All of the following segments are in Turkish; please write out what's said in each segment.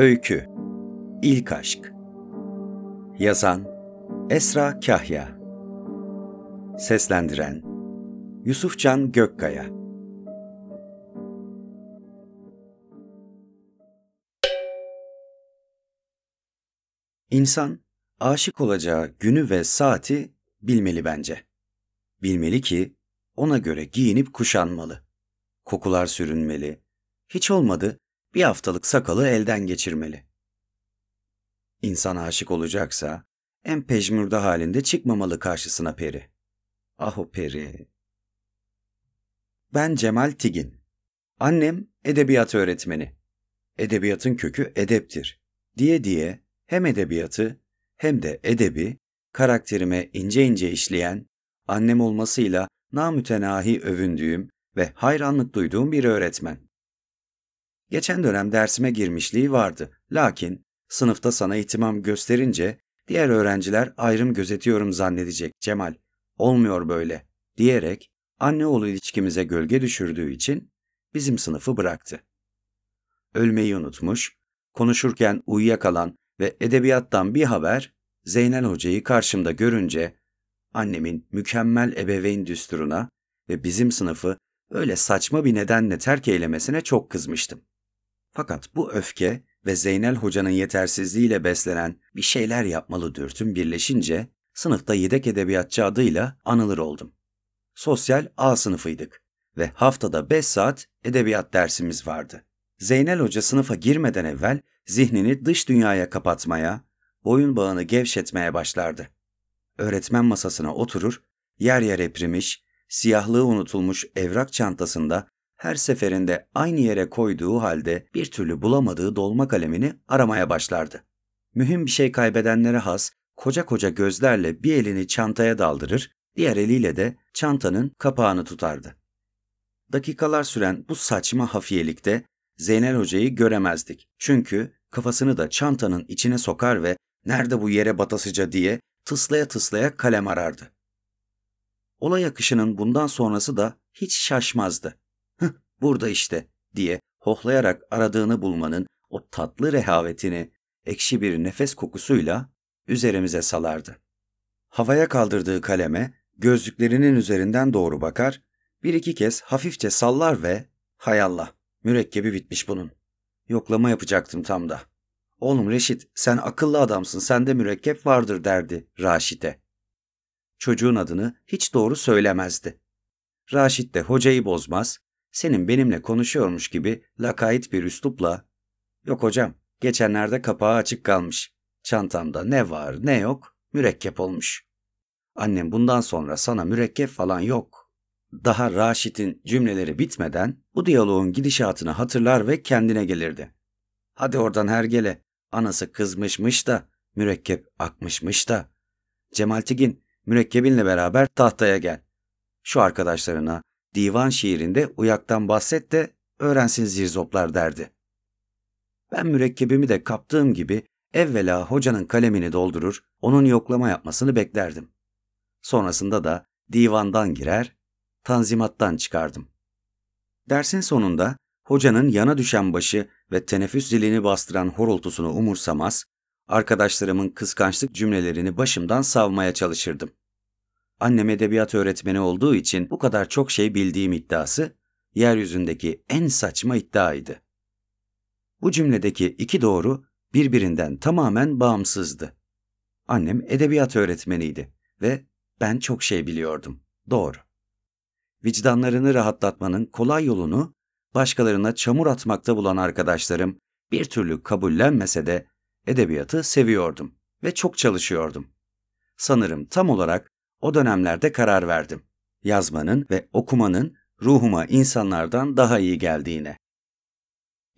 Öykü İlk Aşk Yazan Esra Kahya Seslendiren Yusufcan Gökkaya İnsan aşık olacağı günü ve saati bilmeli bence. Bilmeli ki ona göre giyinip kuşanmalı. Kokular sürünmeli. Hiç olmadı bir haftalık sakalı elden geçirmeli. İnsan aşık olacaksa en pejmürde halinde çıkmamalı karşısına peri. Ah o peri. Ben Cemal Tigin. Annem edebiyat öğretmeni. Edebiyatın kökü edeptir. Diye diye hem edebiyatı hem de edebi karakterime ince ince işleyen, annem olmasıyla namütenahi övündüğüm ve hayranlık duyduğum bir öğretmen. Geçen dönem dersime girmişliği vardı. Lakin sınıfta sana ihtimam gösterince diğer öğrenciler ayrım gözetiyorum zannedecek Cemal. Olmuyor böyle diyerek anne oğlu ilişkimize gölge düşürdüğü için bizim sınıfı bıraktı. Ölmeyi unutmuş, konuşurken uyuyakalan ve edebiyattan bir haber Zeynel Hoca'yı karşımda görünce annemin mükemmel ebeveyn düsturuna ve bizim sınıfı öyle saçma bir nedenle terk eylemesine çok kızmıştım. Fakat bu öfke ve Zeynel Hoca'nın yetersizliğiyle beslenen bir şeyler yapmalı dürtüm birleşince sınıfta yedek edebiyatçı adıyla anılır oldum. Sosyal A sınıfıydık ve haftada 5 saat edebiyat dersimiz vardı. Zeynel Hoca sınıfa girmeden evvel zihnini dış dünyaya kapatmaya, boyun bağını gevşetmeye başlardı. Öğretmen masasına oturur, yer yer eprimiş, siyahlığı unutulmuş evrak çantasında her seferinde aynı yere koyduğu halde bir türlü bulamadığı dolma kalemini aramaya başlardı. Mühim bir şey kaybedenlere has, koca koca gözlerle bir elini çantaya daldırır, diğer eliyle de çantanın kapağını tutardı. Dakikalar süren bu saçma hafiyelikte Zeynel Hoca'yı göremezdik. Çünkü kafasını da çantanın içine sokar ve nerede bu yere batasıca diye tıslaya tıslaya kalem arardı. Olay akışının bundan sonrası da hiç şaşmazdı. Burada işte diye hohlayarak aradığını bulmanın o tatlı rehavetini ekşi bir nefes kokusuyla üzerimize salardı. Havaya kaldırdığı kaleme gözlüklerinin üzerinden doğru bakar, bir iki kez hafifçe sallar ve hay Allah mürekkebi bitmiş bunun. Yoklama yapacaktım tam da. Oğlum Reşit sen akıllı adamsın sende mürekkep vardır derdi Raşit'e. Çocuğun adını hiç doğru söylemezdi. Raşit de hocayı bozmaz, senin benimle konuşuyormuş gibi lakayt bir üslupla ''Yok hocam, geçenlerde kapağı açık kalmış. Çantamda ne var ne yok mürekkep olmuş. Annem bundan sonra sana mürekkep falan yok.'' Daha Raşit'in cümleleri bitmeden bu diyaloğun gidişatını hatırlar ve kendine gelirdi. Hadi oradan hergele, anası kızmışmış da, mürekkep akmışmış da. Cemal Tigin, mürekkebinle beraber tahtaya gel. Şu arkadaşlarına, divan şiirinde uyaktan bahset de öğrensin zirzoplar derdi. Ben mürekkebimi de kaptığım gibi evvela hocanın kalemini doldurur, onun yoklama yapmasını beklerdim. Sonrasında da divandan girer, tanzimattan çıkardım. Dersin sonunda hocanın yana düşen başı ve teneffüs zilini bastıran horultusunu umursamaz, arkadaşlarımın kıskançlık cümlelerini başımdan savmaya çalışırdım. Annem edebiyat öğretmeni olduğu için bu kadar çok şey bildiğim iddiası, yeryüzündeki en saçma iddiaydı. Bu cümledeki iki doğru birbirinden tamamen bağımsızdı. Annem edebiyat öğretmeniydi ve ben çok şey biliyordum. Doğru. Vicdanlarını rahatlatmanın kolay yolunu başkalarına çamur atmakta bulan arkadaşlarım bir türlü kabullenmese de edebiyatı seviyordum ve çok çalışıyordum. Sanırım tam olarak o dönemlerde karar verdim. Yazmanın ve okumanın ruhuma insanlardan daha iyi geldiğine.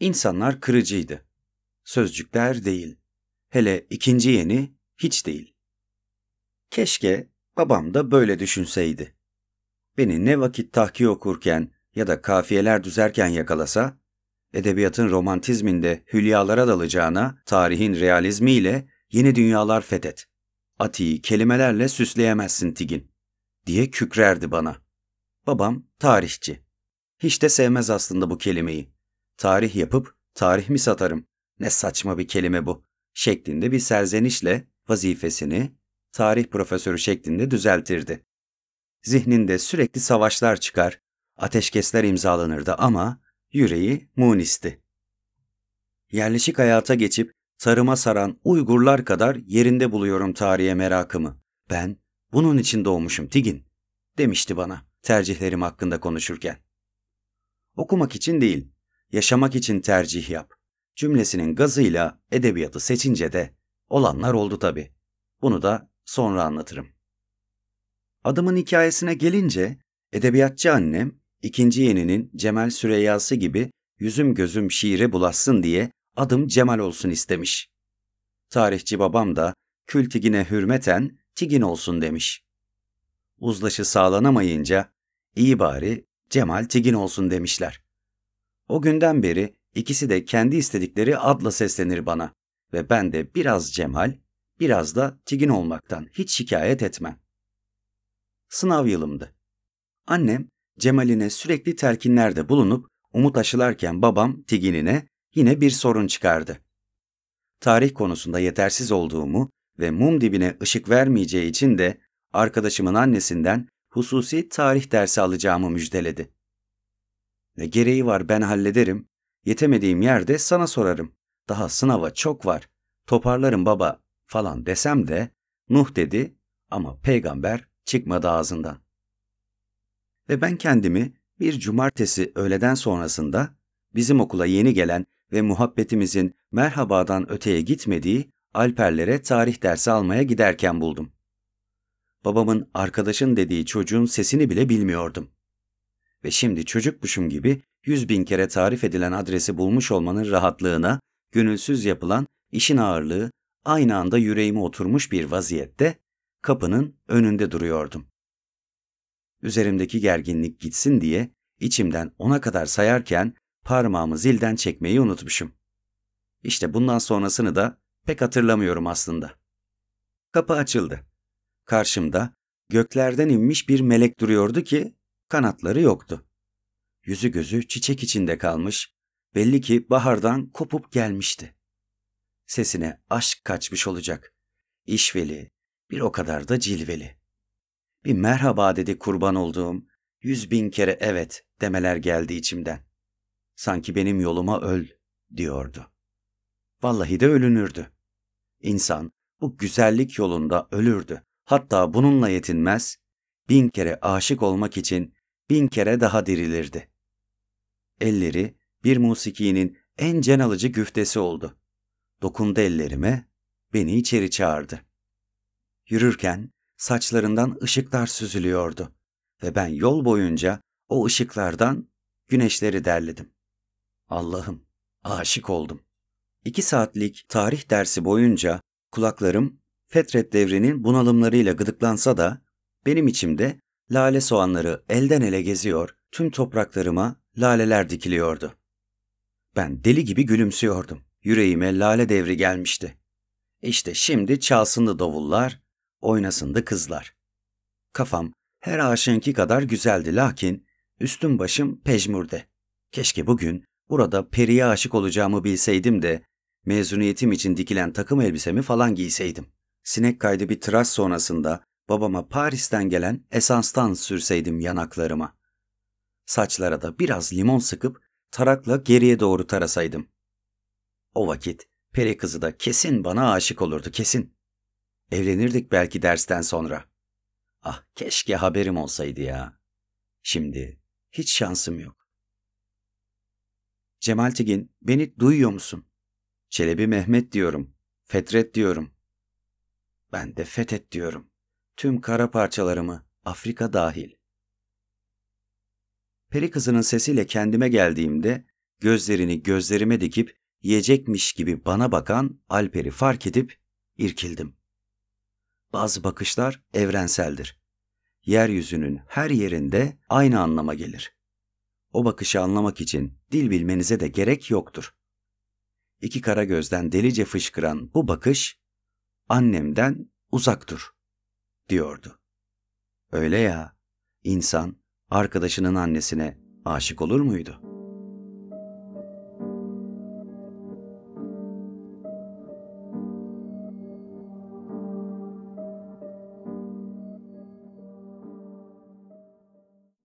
İnsanlar kırıcıydı. Sözcükler değil. Hele ikinci yeni hiç değil. Keşke babam da böyle düşünseydi. Beni ne vakit tahki okurken ya da kafiyeler düzerken yakalasa, edebiyatın romantizminde hülyalara dalacağına tarihin realizmiyle yeni dünyalar fethet. Ati'yi kelimelerle süsleyemezsin Tigin, diye kükrerdi bana. Babam tarihçi. Hiç de sevmez aslında bu kelimeyi. Tarih yapıp tarih mi satarım? ne saçma bir kelime bu şeklinde bir serzenişle vazifesini tarih profesörü şeklinde düzeltirdi. Zihninde sürekli savaşlar çıkar, ateşkesler imzalanırdı ama yüreği Munis'ti. Yerleşik hayata geçip tarıma saran Uygurlar kadar yerinde buluyorum tarihe merakımı. Ben bunun için doğmuşum Tigin, demişti bana tercihlerim hakkında konuşurken. Okumak için değil, yaşamak için tercih yap. Cümlesinin gazıyla edebiyatı seçince de olanlar oldu tabii. Bunu da sonra anlatırım. Adımın hikayesine gelince edebiyatçı annem ikinci yeninin Cemal Süreyya'sı gibi yüzüm gözüm şiire bulaşsın diye adım Cemal olsun istemiş. Tarihçi babam da kül tigine hürmeten tigin olsun demiş. Uzlaşı sağlanamayınca iyi bari Cemal Tigin olsun demişler. O günden beri ikisi de kendi istedikleri adla seslenir bana ve ben de biraz Cemal, biraz da Tigin olmaktan hiç şikayet etmem. Sınav yılımdı. Annem Cemal'ine sürekli telkinlerde bulunup umut aşılarken babam Tigin'ine yine bir sorun çıkardı. Tarih konusunda yetersiz olduğumu ve mum dibine ışık vermeyeceği için de arkadaşımın annesinden hususi tarih dersi alacağımı müjdeledi. Ne gereği var ben hallederim, yetemediğim yerde sana sorarım. Daha sınava çok var, toparlarım baba falan desem de Nuh dedi ama peygamber çıkmadı ağzından. Ve ben kendimi bir cumartesi öğleden sonrasında bizim okula yeni gelen ve muhabbetimizin merhabadan öteye gitmediği Alperlere tarih dersi almaya giderken buldum. Babamın arkadaşın dediği çocuğun sesini bile bilmiyordum. Ve şimdi çocukmuşum gibi yüz bin kere tarif edilen adresi bulmuş olmanın rahatlığına, gönülsüz yapılan işin ağırlığı aynı anda yüreğime oturmuş bir vaziyette kapının önünde duruyordum. Üzerimdeki gerginlik gitsin diye içimden ona kadar sayarken parmağımı zilden çekmeyi unutmuşum. İşte bundan sonrasını da pek hatırlamıyorum aslında. Kapı açıldı. Karşımda göklerden inmiş bir melek duruyordu ki kanatları yoktu. Yüzü gözü çiçek içinde kalmış, belli ki bahardan kopup gelmişti. Sesine aşk kaçmış olacak. İşveli, bir o kadar da cilveli. Bir merhaba dedi kurban olduğum, yüz bin kere evet demeler geldi içimden. Sanki benim yoluma öl diyordu. Vallahi de ölünürdü. İnsan bu güzellik yolunda ölürdü. Hatta bununla yetinmez, bin kere aşık olmak için bin kere daha dirilirdi. Elleri bir musikinin en can alıcı güftesi oldu. Dokundu ellerime, beni içeri çağırdı. Yürürken saçlarından ışıklar süzülüyordu ve ben yol boyunca o ışıklardan güneşleri derledim. Allah'ım, aşık oldum. İki saatlik tarih dersi boyunca kulaklarım Fetret devrinin bunalımlarıyla gıdıklansa da benim içimde lale soğanları elden ele geziyor, tüm topraklarıma laleler dikiliyordu. Ben deli gibi gülümsüyordum. Yüreğime lale devri gelmişti. İşte şimdi çalsındı davullar, oynasındı kızlar. Kafam her aşınki kadar güzeldi lakin üstüm başım pejmurde. Keşke bugün burada periye aşık olacağımı bilseydim de mezuniyetim için dikilen takım elbisemi falan giyseydim sinek kaydı bir tıraş sonrasında babama Paris'ten gelen esanstan sürseydim yanaklarıma. Saçlara da biraz limon sıkıp tarakla geriye doğru tarasaydım. O vakit peri kızı da kesin bana aşık olurdu kesin. Evlenirdik belki dersten sonra. Ah keşke haberim olsaydı ya. Şimdi hiç şansım yok. Cemal Tigin beni duyuyor musun? Çelebi Mehmet diyorum. Fetret diyorum. Ben de fethet diyorum. Tüm kara parçalarımı, Afrika dahil. Peri kızının sesiyle kendime geldiğimde gözlerini gözlerime dikip yiyecekmiş gibi bana bakan Alper'i fark edip irkildim. Bazı bakışlar evrenseldir. Yeryüzünün her yerinde aynı anlama gelir. O bakışı anlamak için dil bilmenize de gerek yoktur. İki kara gözden delice fışkıran bu bakış annemden uzak dur, diyordu. Öyle ya, insan arkadaşının annesine aşık olur muydu?''